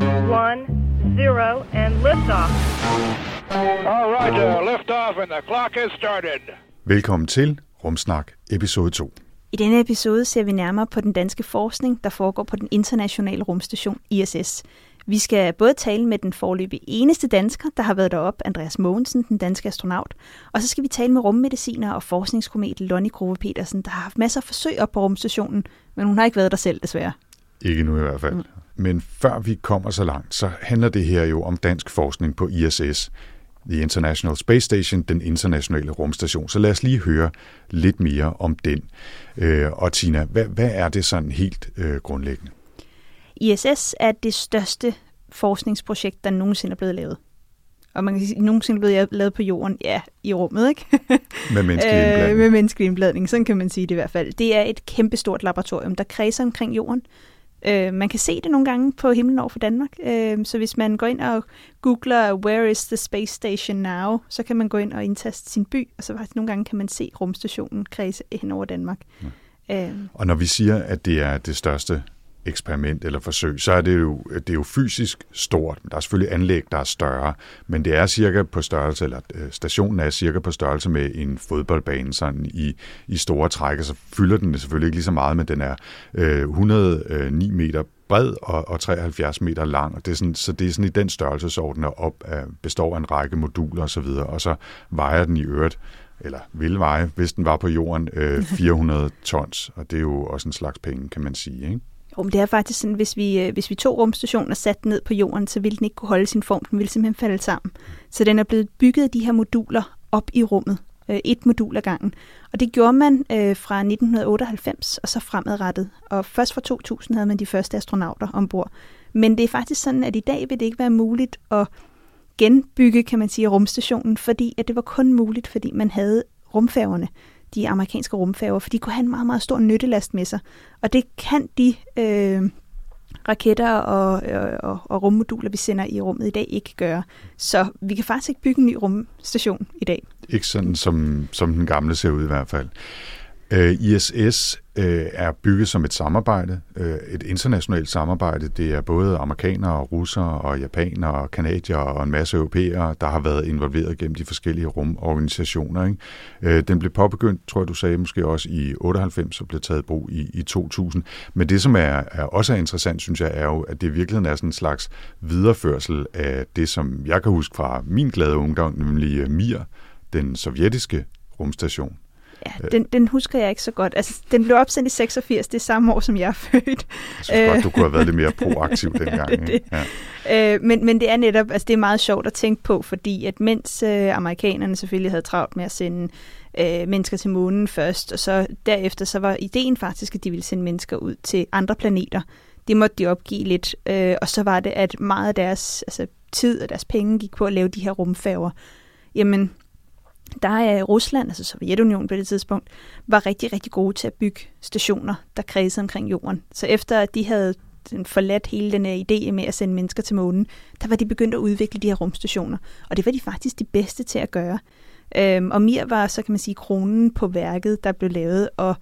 One, zero, and liftoff. All right, uh, lift off and the clock has started. Velkommen til Rumsnak episode 2. I denne episode ser vi nærmere på den danske forskning, der foregår på den internationale rumstation ISS. Vi skal både tale med den forløbige eneste dansker, der har været derop, Andreas Mogensen, den danske astronaut, og så skal vi tale med rummediciner og forskningskomet Lonnie Grove Petersen, der har haft masser af forsøg op på rumstationen, men hun har ikke været der selv desværre. Ikke nu i hvert fald. Mm. Men før vi kommer så langt, så handler det her jo om dansk forskning på ISS, The International Space Station, den internationale rumstation. Så lad os lige høre lidt mere om den. Øh, og Tina, hvad, hvad er det sådan helt øh, grundlæggende? ISS er det største forskningsprojekt, der nogensinde er blevet lavet. Og man kan sige, nogensinde er blevet lavet på jorden, ja, i rummet, ikke? Med menneskelig indblanding. Øh, med menneskelig indblanding, sådan kan man sige det i hvert fald. Det er et kæmpestort laboratorium, der kredser omkring jorden. Øh, man kan se det nogle gange på himlen over for Danmark. Øh, så hvis man går ind og googler, where is the space station now, så kan man gå ind og indtaste sin by, og så faktisk nogle gange kan man se rumstationen kredse hen over Danmark. Ja. Øh, Og når vi siger, at det er det største eksperiment eller forsøg, så er det jo, det er jo fysisk stort. Der er selvfølgelig anlæg, der er større, men det er cirka på størrelse, eller øh, stationen er cirka på størrelse med en fodboldbane sådan i, i store træk, så fylder den selvfølgelig ikke lige så meget, men den er øh, 109 meter bred og, og 73 meter lang, og det er sådan, så det er sådan i den størrelsesorden, og op af, består af en række moduler osv., og, og så vejer den i øvrigt eller vil veje, hvis den var på jorden, øh, 400 tons, og det er jo også en slags penge, kan man sige, ikke? Jo, men det er faktisk sådan, hvis vi, øh, hvis vi tog rumstationen og satte den ned på jorden, så ville den ikke kunne holde sin form. Den ville simpelthen falde sammen. Så den er blevet bygget af de her moduler op i rummet. Øh, et modul ad gangen. Og det gjorde man øh, fra 1998 og så fremadrettet. Og først fra 2000 havde man de første astronauter ombord. Men det er faktisk sådan, at i dag vil det ikke være muligt at genbygge, kan man sige, rumstationen, fordi at det var kun muligt, fordi man havde rumfærgerne de amerikanske rumfærger, for de kunne have en meget, meget stor nyttelast med sig. Og det kan de øh, raketter og, øh, og, og rummoduler, vi sender i rummet i dag, ikke gøre. Så vi kan faktisk ikke bygge en ny rumstation i dag. Ikke sådan, som, som den gamle ser ud i hvert fald. Øh, ISS øh, er bygget som et samarbejde, øh, et internationalt samarbejde. Det er både amerikanere, russere og japanere og kanadier og en masse europæere, der har været involveret gennem de forskellige rumorganisationer. Ikke? Øh, den blev påbegyndt, tror jeg du sagde, måske også i 98 og blev taget i brug i, i 2000. Men det, som er, er også er interessant, synes jeg, er jo, at det i virkeligheden er sådan en slags videreførsel af det, som jeg kan huske fra min glade ungdom, nemlig øh, Mir, den sovjetiske rumstation. Ja, den, den husker jeg ikke så godt. Altså, den blev opsendt i 86, det er samme år, som jeg er født. Jeg synes godt, du kunne have været lidt mere proaktiv dengang. det, det. Ja. Øh, men, men det er netop, altså det er meget sjovt at tænke på, fordi at mens øh, amerikanerne selvfølgelig havde travlt med at sende øh, mennesker til månen først, og så derefter så var ideen faktisk, at de ville sende mennesker ud til andre planeter. Det måtte de opgive lidt, øh, og så var det, at meget af deres altså, tid og deres penge gik på at lave de her rumfærger. Jamen, der er Rusland, altså Sovjetunionen på det tidspunkt, var rigtig, rigtig gode til at bygge stationer, der kredsede omkring jorden. Så efter at de havde forladt hele den her idé med at sende mennesker til månen, der var de begyndt at udvikle de her rumstationer. Og det var de faktisk de bedste til at gøre. Øhm, og Mir var, så kan man sige, kronen på værket, der blev lavet, og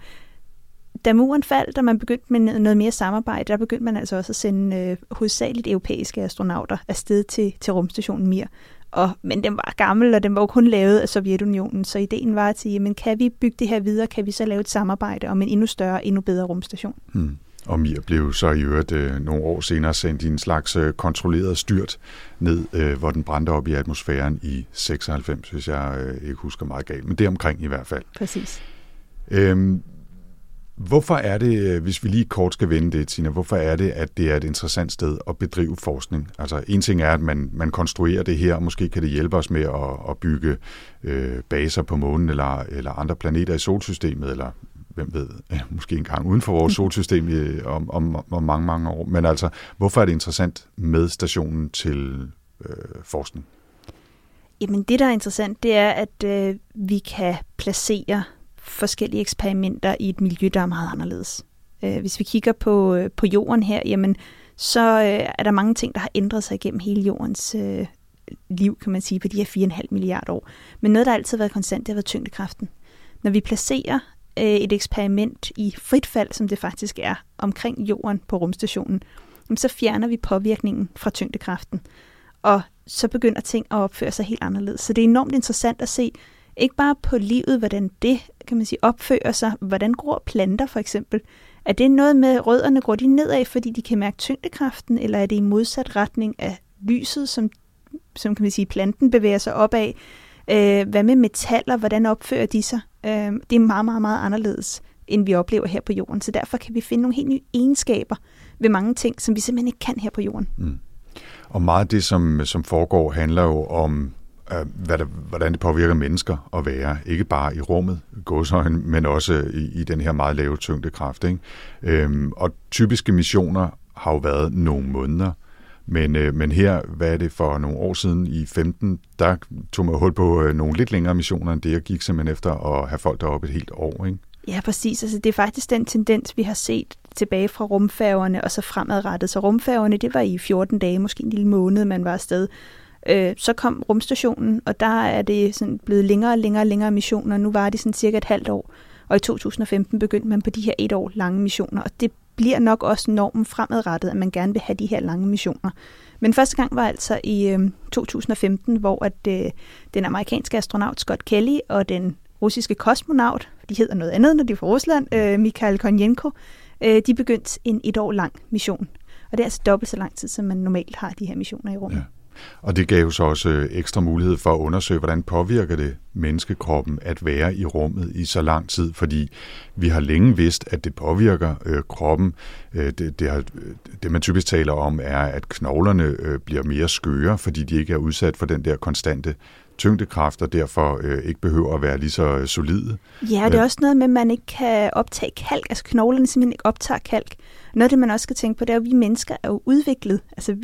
da muren faldt, og man begyndte med noget mere samarbejde, der begyndte man altså også at sende øh, hovedsageligt europæiske astronauter afsted til, til rumstationen Mir. Og, men den var gammel, og den var jo kun lavet af Sovjetunionen, så ideen var at sige, men kan vi bygge det her videre, kan vi så lave et samarbejde om en endnu større, endnu bedre rumstation? Hmm. Og Mir blev så i øvrigt øh, nogle år senere sendt i en slags øh, kontrolleret styrt ned, øh, hvor den brændte op i atmosfæren i 96, hvis jeg øh, ikke husker meget galt. Men det omkring i hvert fald. Præcis. Øhm, Hvorfor er det, hvis vi lige kort skal vende det, Tina, hvorfor er det, at det er et interessant sted at bedrive forskning? Altså en ting er, at man, man konstruerer det her, og måske kan det hjælpe os med at, at bygge øh, baser på månen eller, eller andre planeter i solsystemet, eller hvem ved, måske engang uden for vores solsystem i, om, om, om mange, mange år. Men altså, hvorfor er det interessant med stationen til øh, forskning? Jamen det, der er interessant, det er, at øh, vi kan placere forskellige eksperimenter i et miljø, der er meget anderledes. Øh, hvis vi kigger på, øh, på jorden her, jamen, så øh, er der mange ting, der har ændret sig igennem hele jordens øh, liv, kan man sige, på de her 4,5 milliarder år. Men noget, der altid har været konstant, det har været tyngdekraften. Når vi placerer øh, et eksperiment i frit fald, som det faktisk er, omkring jorden på rumstationen, så fjerner vi påvirkningen fra tyngdekraften. Og så begynder ting at opføre sig helt anderledes. Så det er enormt interessant at se, ikke bare på livet, hvordan det kan man sige, opfører sig, hvordan gror planter for eksempel. Er det noget med rødderne, går de nedad, fordi de kan mærke tyngdekraften, eller er det i modsat retning af lyset, som, som kan man sige, planten bevæger sig opad? Øh, hvad med metaller, hvordan opfører de sig? Øh, det er meget, meget, meget anderledes, end vi oplever her på jorden. Så derfor kan vi finde nogle helt nye egenskaber ved mange ting, som vi simpelthen ikke kan her på jorden. Mm. Og meget af det, som, som foregår, handler jo om, hvad det, hvordan det påvirker mennesker at være. Ikke bare i rummet, godsøjen, men også i, i den her meget lave tyngdekraft. Ikke? Øhm, og typiske missioner har jo været nogle måneder. Men, øh, men her, hvad er det for nogle år siden, i 15, der tog man hul på øh, nogle lidt længere missioner end det, jeg gik simpelthen efter at have folk deroppe et helt år. Ikke? Ja, præcis. Altså, det er faktisk den tendens, vi har set tilbage fra rumfærgerne og så fremadrettet. Så rumfærgerne, det var i 14 dage, måske en lille måned, man var afsted. Øh, så kom rumstationen, og der er det sådan blevet længere og længere og længere missioner. Nu var det sådan cirka et halvt år. Og i 2015 begyndte man på de her et år lange missioner, og det bliver nok også normen fremadrettet, at man gerne vil have de her lange missioner. Men første gang var altså i øh, 2015, hvor at øh, den amerikanske astronaut Scott Kelly og den russiske kosmonaut, de hedder noget andet, når de er fra Rusland, øh, Mikhail Konjenko, øh, de begyndte en et år lang mission. Og det er altså dobbelt så lang tid, som man normalt har de her missioner i rummet. Ja. Og det gav så også øh, ekstra mulighed for at undersøge, hvordan påvirker det menneskekroppen at være i rummet i så lang tid, fordi vi har længe vidst, at det påvirker øh, kroppen. Øh, det, det, har, det man typisk taler om er, at knoglerne øh, bliver mere skøre, fordi de ikke er udsat for den der konstante tyngdekraft, og derfor øh, ikke behøver at være lige så øh, solide. Ja, det er også noget med, at man ikke kan optage kalk. Altså knoglerne simpelthen ikke optager kalk. Noget af det, man også skal tænke på, det er, at vi mennesker er jo udviklet altså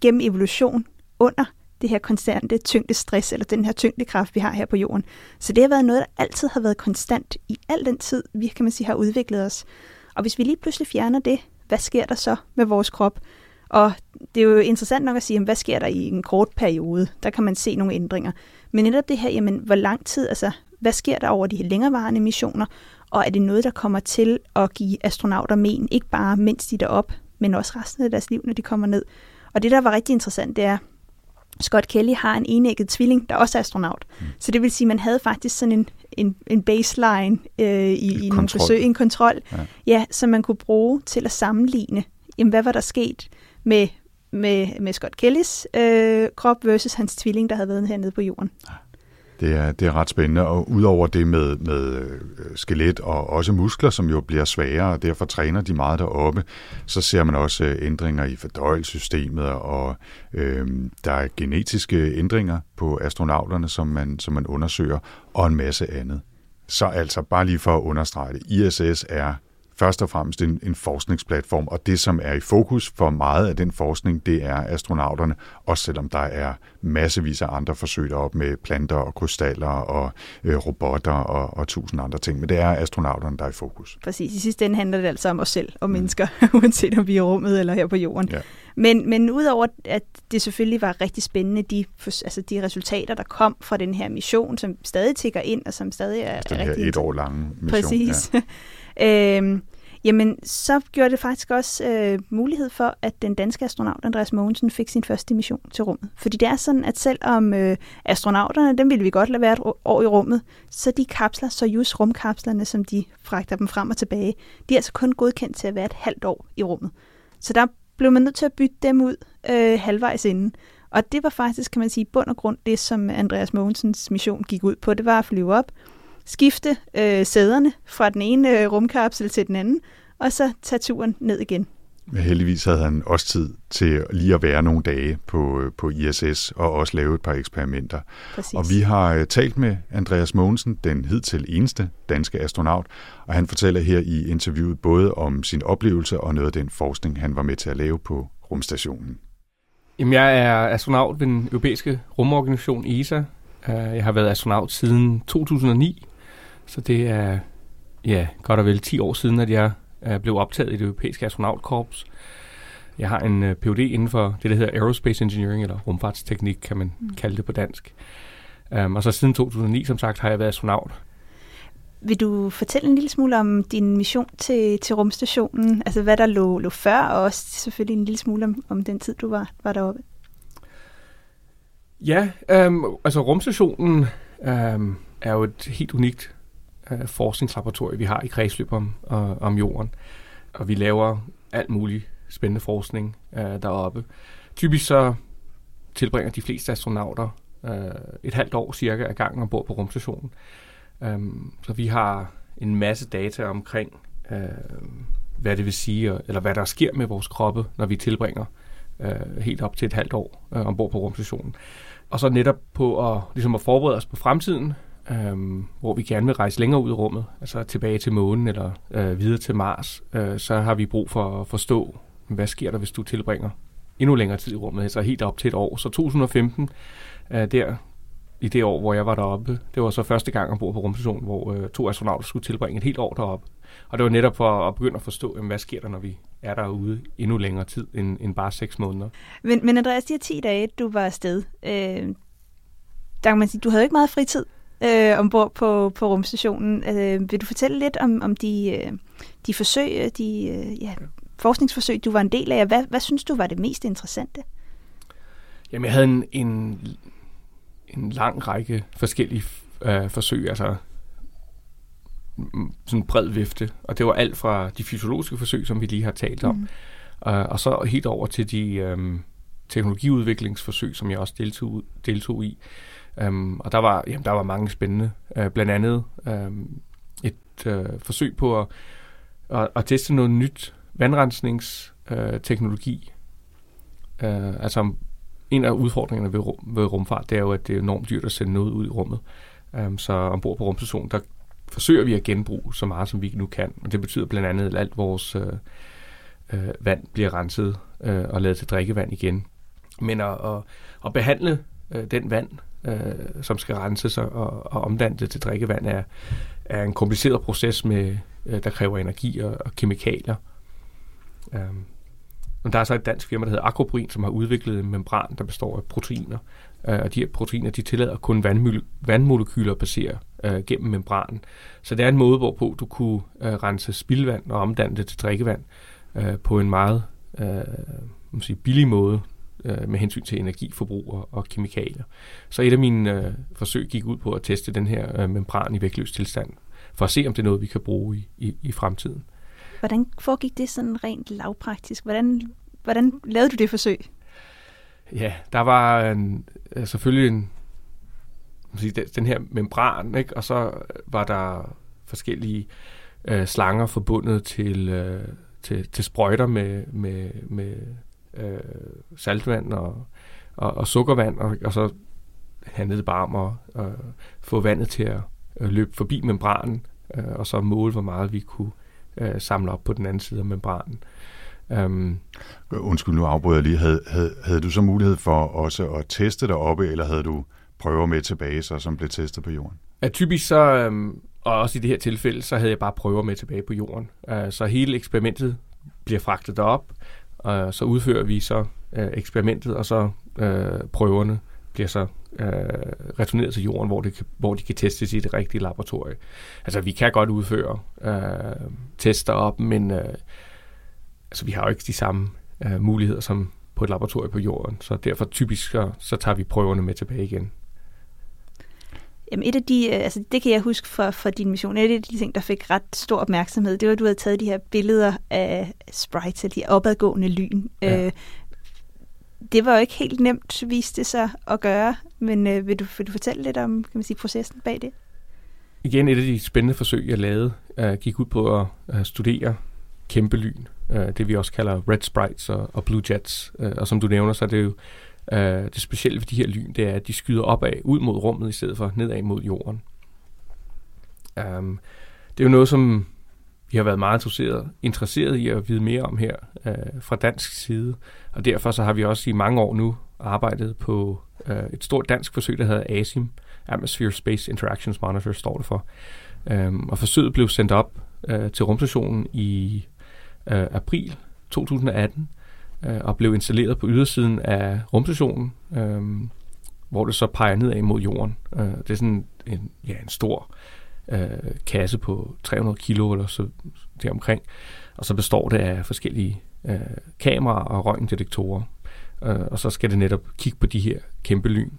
gennem evolution under det her konstante tyngdestress, eller den her tyngdekraft, vi har her på jorden. Så det har været noget, der altid har været konstant i al den tid, vi kan man sige, har udviklet os. Og hvis vi lige pludselig fjerner det, hvad sker der så med vores krop? Og det er jo interessant nok at sige, hvad sker der i en kort periode? Der kan man se nogle ændringer. Men netop det her, jamen, hvor lang tid, altså, hvad sker der over de længerevarende missioner? Og er det noget, der kommer til at give astronauter men, ikke bare mens de er deroppe, men også resten af deres liv, når de kommer ned? Og det, der var rigtig interessant, det er, Scott Kelly har en enægget tvilling, der også er astronaut. Mm. Så det vil sige, at man havde faktisk sådan en, en, en baseline øh, i, i nogle forsøg, en kontrol, ja. Ja, som man kunne bruge til at sammenligne, jamen, hvad var der sket med, med, med Scott Kellys øh, krop versus hans tvilling, der havde været hernede på jorden. Det er, det er ret spændende, og udover det med, med øh, skelet og også muskler, som jo bliver sværere, og derfor træner de meget deroppe, så ser man også øh, ændringer i fordøjelsessystemet, og øh, der er genetiske ændringer på astronauterne, som man, som man undersøger, og en masse andet. Så altså, bare lige for at understrege det, ISS er først og fremmest en, en forskningsplatform, og det, som er i fokus for meget af den forskning, det er astronauterne, også selvom der er massevis af andre forsøg deroppe med planter og krystaller og øh, robotter og, og tusind andre ting. Men det er astronauterne, der er i fokus. Præcis. I sidste ende handler det altså om os selv og mm. mennesker, uanset om vi er i rummet eller her på jorden. Ja. Men, men udover at det selvfølgelig var rigtig spændende, de, altså de resultater, der kom fra den her mission, som stadig tigger ind, og som stadig er, den her rigtig... et år lange mission. Præcis. Ja. Øh, jamen, så gjorde det faktisk også øh, mulighed for, at den danske astronaut Andreas Mogensen fik sin første mission til rummet. Fordi det er sådan, at selvom øh, astronauterne, dem ville vi godt lade være et år i rummet, så de kapsler, Soyuz rumkapslerne, som de fragter dem frem og tilbage, de er altså kun godkendt til at være et halvt år i rummet. Så der blev man nødt til at bytte dem ud øh, halvvejs inden. Og det var faktisk, kan man sige, bund og grund det, som Andreas Mogensens mission gik ud på. Det var at flyve op, skifte øh, sæderne fra den ene øh, rumkapsel til den anden, og så tage turen ned igen. Men heldigvis havde han også tid til lige at være nogle dage på, øh, på ISS og også lave et par eksperimenter. Præcis. Og vi har uh, talt med Andreas Mogensen, den hidtil eneste danske astronaut, og han fortæller her i interviewet både om sin oplevelse og noget af den forskning, han var med til at lave på rumstationen. Jamen, jeg er astronaut ved den europæiske rumorganisation ESA. Uh, jeg har været astronaut siden 2009, så det er ja, godt og vel 10 år siden, at jeg blev optaget i det europæiske astronautkorps. Jeg har en uh, Ph.D. inden for det, der hedder Aerospace Engineering, eller rumfartsteknik, kan man mm. kalde det på dansk. Um, og så siden 2009, som sagt, har jeg været astronaut. Vil du fortælle en lille smule om din mission til, til rumstationen? Altså hvad der lå, lå før, og også selvfølgelig en lille smule om, om den tid, du var, var deroppe? Ja, øhm, altså rumstationen øhm, er jo et helt unikt øh, forskningslaboratorium, vi har i kredsløb om, øh, om jorden. Og vi laver alt muligt spændende forskning øh, deroppe. Typisk så tilbringer de fleste astronauter øh, et halvt år cirka af gangen ombord på rumstationen. Um, så vi har en masse data omkring, øh, hvad det vil sige, eller hvad der sker med vores kroppe, når vi tilbringer øh, helt op til et halvt år øh, ombord på rumstationen. Og så netop på at, ligesom at forberede os på fremtiden, øh, hvor vi gerne vil rejse længere ud i rummet, altså tilbage til månen eller øh, videre til Mars, øh, så har vi brug for at forstå, hvad sker der, hvis du tilbringer endnu længere tid i rummet, altså helt op til et år. Så 2015, øh, der i det år, hvor jeg var deroppe. Det var så første gang ombord på rumstationen, hvor øh, to astronauter skulle tilbringe et helt år deroppe. Og det var netop for at begynde at forstå, jamen, hvad sker der, når vi er derude endnu længere tid end, end bare seks måneder. Men, men Andreas, de her 10 dage, du var afsted, øh, der kan man sige, du havde ikke meget fritid øh, ombord på, på rumstationen. Øh, vil du fortælle lidt om, om de, øh, de forsøg, de øh, ja, forskningsforsøg, du var en del af, hvad, hvad synes du var det mest interessante? Jamen, jeg havde en, en en lang række forskellige øh, forsøg, altså sådan en bred vifte. Og det var alt fra de fysiologiske forsøg, som vi lige har talt om, mm. øh, og så helt over til de øh, teknologiudviklingsforsøg, som jeg også deltog, deltog i. Øhm, og der var, jamen, der var mange spændende. Øh, blandt andet øhm, et øh, forsøg på at, at, at teste noget nyt vandrensningsteknologi. Uh, øh, altså en af udfordringerne ved, rum, ved rumfart, det er jo, at det er enormt dyrt at sende noget ud i rummet. Øhm, så ombord på rumstationen, der forsøger vi at genbruge så meget, som vi nu kan. Og det betyder blandt andet, at alt vores øh, øh, vand bliver renset øh, og lavet til drikkevand igen. Men at, at, at behandle øh, den vand, øh, som skal renses og, og omdanne det til drikkevand, er, er en kompliceret proces, med, øh, der kræver energi og, og kemikalier. Øh, men der er så et dansk firma, der hedder Acroproin, som har udviklet en membran, der består af proteiner. Øh, og de her proteiner, de tillader kun vandmolekyler at passere øh, gennem membranen. Så det er en måde, hvorpå du kunne øh, rense spildvand og omdanne det til drikkevand øh, på en meget øh, man sige, billig måde øh, med hensyn til energiforbrug og, og kemikalier. Så et af mine øh, forsøg gik ud på at teste den her øh, membran i vægtløs tilstand, for at se, om det er noget, vi kan bruge i, i, i fremtiden. Hvordan foregik det sådan rent lavpraktisk? Hvordan, hvordan lavede du det forsøg? Ja, der var en, øh, selvfølgelig en, den her membran, ikke? og så var der forskellige øh, slanger forbundet til, øh, til, til sprøjter med, med, med øh, saltvand og, og, og sukkervand, og, og så handlede det bare om at øh, få vandet til at øh, løbe forbi membranen, øh, og så måle, hvor meget vi kunne øh, samle op på den anden side af membranen. Um, Undskyld, nu afbryder jeg lige. Havde, havde, havde du så mulighed for også at teste dig oppe, eller havde du prøver med tilbage, så, som blev testet på jorden? Ja, typisk så, um, og også i det her tilfælde, så havde jeg bare prøver med tilbage på jorden. Uh, så hele eksperimentet bliver fragtet derop, og så udfører vi så øh, eksperimentet, og så øh, prøverne bliver så øh, returneret til jorden, hvor, det kan, hvor de kan testes i det rigtige laboratorium. Altså, vi kan godt udføre øh, tester op, men øh, altså, vi har jo ikke de samme øh, muligheder som på et laboratorium på jorden, så derfor typisk så, så tager vi prøverne med tilbage igen. Jamen et af de, altså det kan jeg huske fra, fra din mission, et af de ting, der fik ret stor opmærksomhed, det var, at du havde taget de her billeder af sprites, de opadgående lyn. Ja. Øh, det var jo ikke helt nemt, viste det sig at gøre, men øh, vil, du, vil du fortælle lidt om kan man sige, processen bag det? Igen, et af de spændende forsøg, jeg lavede, uh, gik ud på at uh, studere kæmpe lyn, uh, det vi også kalder red sprites og, og blue jets. Uh, og som du nævner, så er det jo Øh, det specielle ved de her lyn, det er, at de skyder opad ud mod rummet, i stedet for nedad mod jorden. Um, det er jo noget, som vi har været meget interesseret, interesseret i at vide mere om her øh, fra dansk side. Og derfor så har vi også i mange år nu arbejdet på øh, et stort dansk forsøg, der hedder ASIM, Atmosphere Space Interactions Monitor står det for. Øhm, og forsøget blev sendt op øh, til rumstationen i øh, april 2018 øh, og blev installeret på ydersiden af rumstationen, øh, hvor det så peger nedad mod jorden. Øh, det er sådan en, ja, en stor øh, kasse på 300 kilo eller så deromkring, og så består det af forskellige øh, kameraer og røntgendetektorer. Øh, og så skal det netop kigge på de her kæmpe lyn,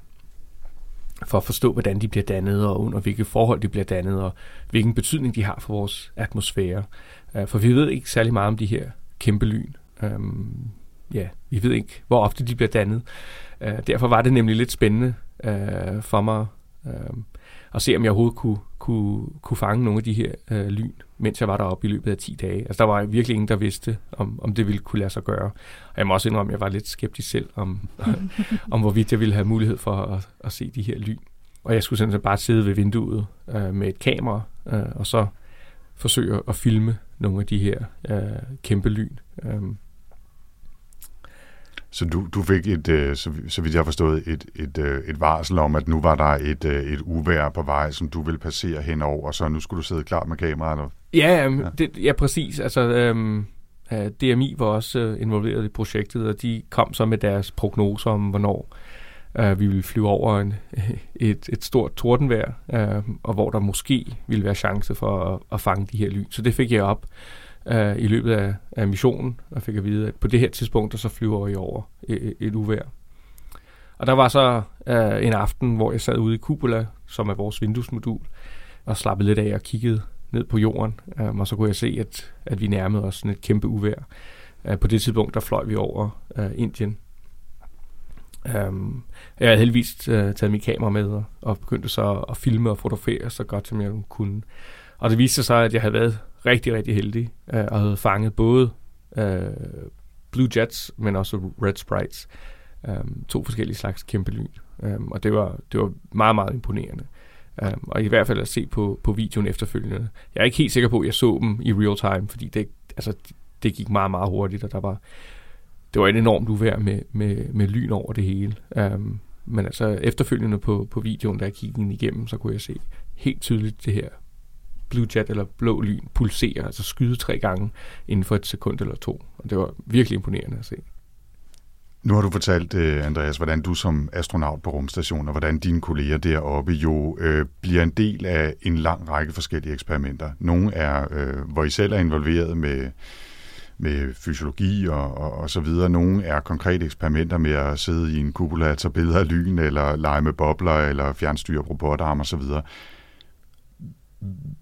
for at forstå, hvordan de bliver dannet, og under hvilke forhold de bliver dannet, og hvilken betydning de har for vores atmosfære. Øh, for vi ved ikke særlig meget om de her kæmpe lyn. Øh, Ja, vi ved ikke, hvor ofte de bliver dannet. Øh, derfor var det nemlig lidt spændende øh, for mig øh, at se, om jeg overhovedet kunne, kunne, kunne fange nogle af de her øh, lyn, mens jeg var deroppe i løbet af 10 dage. Altså, der var virkelig ingen, der vidste, om, om det ville kunne lade sig gøre. Og jeg må også indrømme, at jeg var lidt skeptisk selv, om, om hvorvidt jeg ville have mulighed for at, at se de her lyn. Og jeg skulle simpelthen bare sidde ved vinduet øh, med et kamera, øh, og så forsøge at filme nogle af de her øh, kæmpe lyn. Øh, så du, du fik et, øh, så, så vidt jeg har forstået, et, et, øh, et varsel om, at nu var der et, øh, et uvær på vej, som du ville passere henover, og så nu skulle du sidde klar med kameraet? Og... Ja, ja. Det, ja, præcis. Altså, øhm, DMI var også øh, involveret i projektet, og de kom så med deres prognoser om, hvornår øh, vi ville flyve over en, et, et stort tordenvejr, øh, og hvor der måske ville være chance for at, at fange de her lyn. Så det fik jeg op øh, i løbet af, af missionen, og fik at vide, at på det her tidspunkt, der så flyver I over et, et uvær. Og der var så øh, en aften, hvor jeg sad ude i Cupola, som er vores vinduesmodul, og slappede lidt af og kiggede ned på jorden, øh, og så kunne jeg se, at, at vi nærmede os sådan et kæmpe uvær. Øh, på det tidspunkt, der fløj vi over øh, Indien. Um, jeg havde heldigvis uh, taget mit kamera med og, og begyndte så at filme og fotografere så godt som jeg kunne. Og det viste sig, at jeg havde været rigtig, rigtig heldig øh, og havde fanget både øh, Blue Jets, men også Red Sprites. Øh, to forskellige slags kæmpe lyn. Øh, og det var, det var meget, meget imponerende. Øh, og i hvert fald at se på, på videoen efterfølgende. Jeg er ikke helt sikker på, at jeg så dem i real time, fordi det, altså, det gik meget, meget hurtigt, og der var, det var et enormt uvær med, med, med lyn over det hele. Um, men altså efterfølgende på, på videoen, der jeg kiggede igennem, så kunne jeg se helt tydeligt det her blue jet eller blå lyn pulsere, altså skyde tre gange inden for et sekund eller to. Og det var virkelig imponerende at se. Nu har du fortalt, øh, Andreas, hvordan du som astronaut på rumstationen og hvordan dine kolleger deroppe jo øh, bliver en del af en lang række forskellige eksperimenter. Nogle er, øh, hvor I selv er involveret med, med fysiologi og, og, og så videre. Nogle er konkrete eksperimenter med at sidde i en kupola og tage billeder af lyn, eller lege med bobler, eller fjernstyre robotarm og så videre.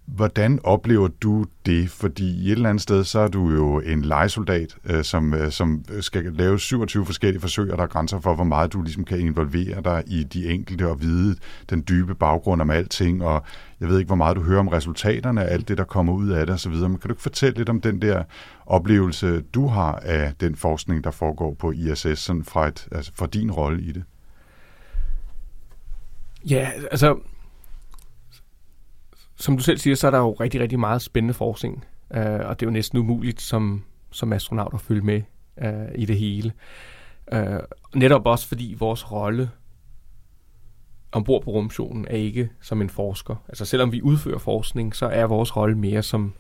Hvordan oplever du det? Fordi i et eller andet sted, så er du jo en legesoldat, øh, som, øh, som skal lave 27 forskellige forsøg, og der er grænser for, hvor meget du ligesom kan involvere dig i de enkelte og vide den dybe baggrund om alting, og jeg ved ikke, hvor meget du hører om resultaterne af alt det, der kommer ud af det osv., men kan du ikke fortælle lidt om den der oplevelse, du har af den forskning, der foregår på ISS, sådan fra, et, altså fra din rolle i det? Ja, altså som du selv siger, så er der jo rigtig, rigtig meget spændende forskning, øh, og det er jo næsten umuligt som, som astronaut at følge med øh, i det hele. Øh, netop også fordi vores rolle ombord på rumstationen er ikke som en forsker. Altså selvom vi udfører forskning, så er vores rolle mere som,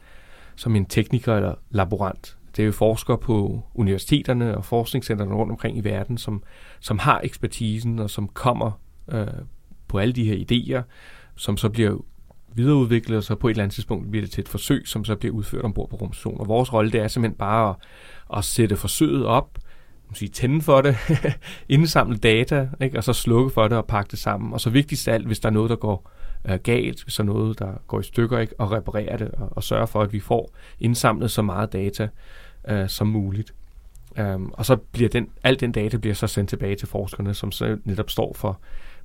som en tekniker eller laborant. Det er jo forskere på universiteterne og forskningscentrene rundt omkring i verden, som, som har ekspertisen og som kommer øh, på alle de her idéer, som så bliver videreudviklet, og så på et eller andet tidspunkt bliver det til et forsøg, som så bliver udført ombord på rumstationen. Og vores rolle, det er simpelthen bare at, at sætte forsøget op, sige, tænde for det, indsamle data, ikke? og så slukke for det og pakke det sammen. Og så vigtigst af alt, hvis der er noget, der går øh, galt, hvis der er noget, der går i stykker, ikke? og reparere det, og, og sørge for, at vi får indsamlet så meget data øh, som muligt. Um, og så bliver den, al den data bliver så sendt tilbage til forskerne, som så netop står for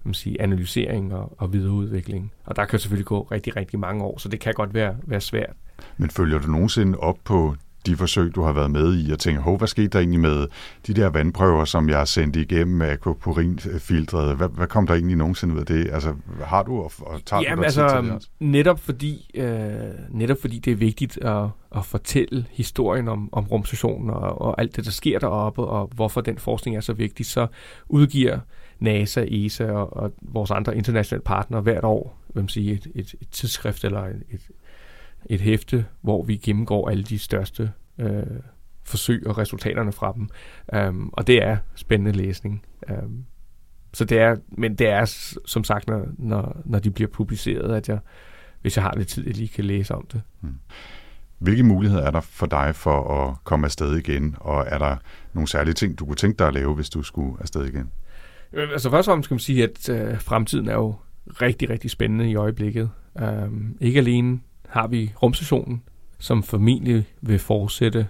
man sige, analysering og, og videreudvikling. Og der kan selvfølgelig gå rigtig, rigtig mange år, så det kan godt være, være svært. Men følger du nogensinde op på de forsøg, du har været med i, og tænker, hov, hvad skete der egentlig med de der vandprøver, som jeg har sendt igennem aquaporin-filtret? Hvad, hvad kom der egentlig nogensinde ud af det? Altså, har du og, og tager Jamen, du altså, til det også? netop fordi, øh, netop fordi det er vigtigt at, at fortælle historien om, om rumstationen og, og alt det, der sker deroppe, og hvorfor den forskning er så vigtig, så udgiver NASA, ESA og, og vores andre internationale partnere hvert år vil man et, et, et tidsskrift eller et, et hæfte, hvor vi gennemgår alle de største øh, forsøg og resultaterne fra dem. Um, og det er spændende læsning. Um, så det er, men det er som sagt, når, når, når de bliver publiceret, at jeg, hvis jeg har lidt tid, jeg lige kan læse om det. Hmm. Hvilke muligheder er der for dig for at komme afsted igen, og er der nogle særlige ting, du kunne tænke dig at lave, hvis du skulle afsted igen? Øh, altså først og fremmest skal man sige, at øh, fremtiden er jo rigtig, rigtig spændende i øjeblikket. Um, ikke alene har vi rumstationen, som formentlig vil fortsætte,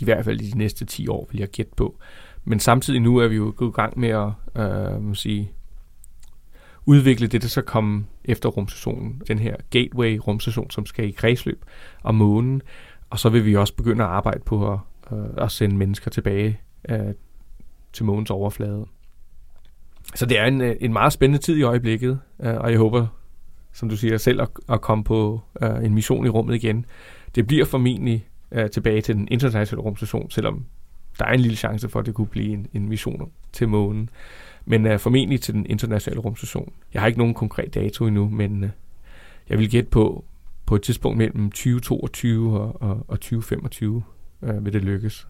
i hvert fald i de næste 10 år, vil jeg gætte på. Men samtidig nu er vi jo gået i gang med at øh, må sige, udvikle det, der så kommer efter rumstationen. Den her Gateway-rumstation, som skal i kredsløb om månen. Og så vil vi også begynde at arbejde på at, øh, at sende mennesker tilbage øh, til månens overflade. Så det er en, øh, en meget spændende tid i øjeblikket, øh, og jeg håber, som du siger selv, at, at komme på øh, en mission i rummet igen. Det bliver formentlig øh, tilbage til den internationale rumstation, selvom der er en lille chance for, at det kunne blive en, en mission til månen. Men øh, formentlig til den internationale rumstation. Jeg har ikke nogen konkret dato endnu, men øh, jeg vil gætte på, på et tidspunkt mellem 2022 og, og, og 2025 øh, vil det lykkes.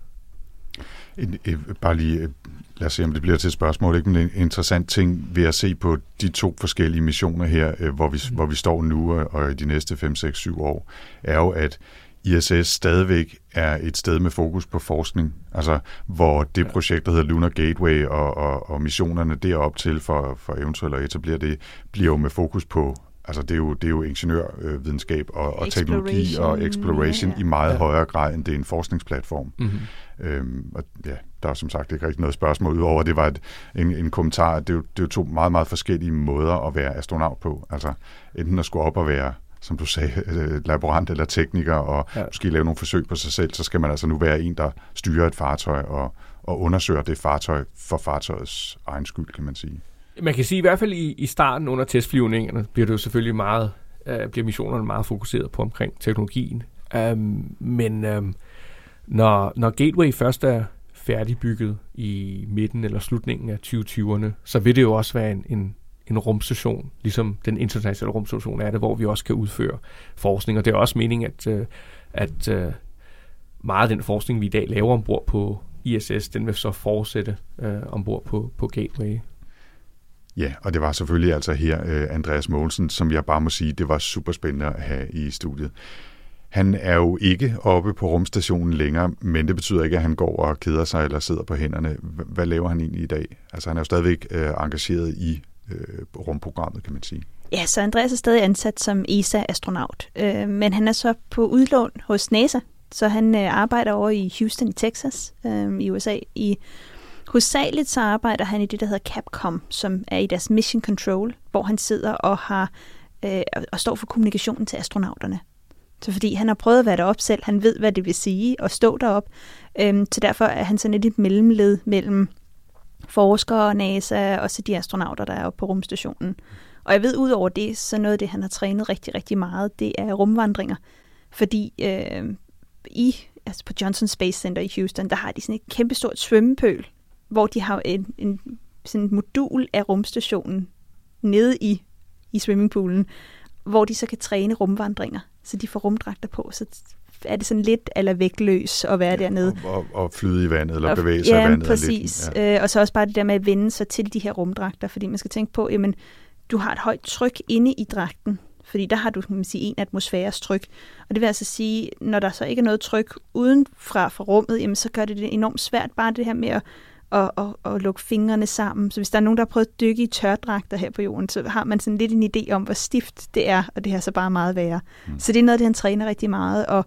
En, en, bare lige, lad os se, om det bliver til et spørgsmål. Ikke? Men en interessant ting ved at se på de to forskellige missioner her, hvor vi, mm. hvor vi står nu og i de næste 5, 6, 7 år, er jo, at ISS stadigvæk er et sted med fokus på forskning, altså hvor det projekt, der hedder Lunar Gateway og, og, og missionerne derop til for, for eventuelt at etablere det, bliver jo med fokus på Altså det er jo, det er jo ingeniørvidenskab og, og teknologi og exploration ja, ja. i meget ja. højere grad, end det er en forskningsplatform. Mm-hmm. Øhm, og ja, der er som sagt ikke rigtig noget spørgsmål, udover at det var et, en, en kommentar. Det er, jo, det er jo to meget, meget forskellige måder at være astronaut på. Altså enten at skulle op og være som du sagde, øh, laborant eller tekniker, og ja. måske lave nogle forsøg på sig selv, så skal man altså nu være en, der styrer et fartøj og, og undersøger det fartøj for fartøjets egen skyld, kan man sige. Man kan sige i hvert fald i, i starten under testflyvningerne, bliver det jo selvfølgelig meget, øh, bliver missionerne meget fokuseret på omkring teknologien. Um, men um, når, når Gateway først er færdigbygget i midten eller slutningen af 2020'erne, så vil det jo også være en, en en rumstation, ligesom den internationale rumstation er det, hvor vi også kan udføre forskning. Og det er også meningen, at, øh, at øh, meget af den forskning, vi i dag laver ombord på ISS, den vil så fortsætte øh, ombord på, på Gateway. Ja, og det var selvfølgelig altså her øh, Andreas Mogensen, som jeg bare må sige, det var super spændende at have i studiet. Han er jo ikke oppe på rumstationen længere, men det betyder ikke, at han går og keder sig eller sidder på hænderne. Hvad laver han egentlig i dag? Altså han er jo stadigvæk øh, engageret i øh, rumprogrammet, kan man sige. Ja, så Andreas er stadig ansat som ESA-astronaut, øh, men han er så på udlån hos NASA, så han øh, arbejder over i Houston i Texas øh, i USA. I Hovedsageligt så arbejder han i det, der hedder Capcom, som er i deres Mission Control, hvor han sidder og har øh, og står for kommunikationen til astronauterne. Så fordi han har prøvet at være deroppe selv, han ved, hvad det vil sige at stå derop. Øhm, så derfor er han sådan lidt et mellemled mellem forskere, NASA og så de astronauter, der er oppe på rumstationen. Og jeg ved ud over det, så noget af det, han har trænet rigtig, rigtig meget, det er rumvandringer. Fordi øh, i, altså på Johnson Space Center i Houston, der har de sådan et kæmpestort svømmepøl, hvor de har en, en sådan et modul af rumstationen nede i, i swimmingpoolen, hvor de så kan træne rumvandringer. Så de får rumdragter på, så er det sådan lidt eller vægtløs at være ja, dernede. Og, og, og flyde i vandet, eller bevæge sig ja, i vandet. Præcis. Lidt, ja, øh, og så også bare det der med at vende sig til de her rumdragter, fordi man skal tænke på, jamen, du har et højt tryk inde i dragten, fordi der har du kan man sige, en atmosfæres tryk. Og det vil altså sige, når der så ikke er noget tryk uden fra, fra rummet, jamen, så gør det det enormt svært bare det her med at og, og, og lukke fingrene sammen. Så hvis der er nogen, der har prøvet at dykke i tørdragter her på jorden, så har man sådan lidt en idé om, hvor stift det er, og det har så bare meget værre. Mm. Så det er noget, det han træner rigtig meget, og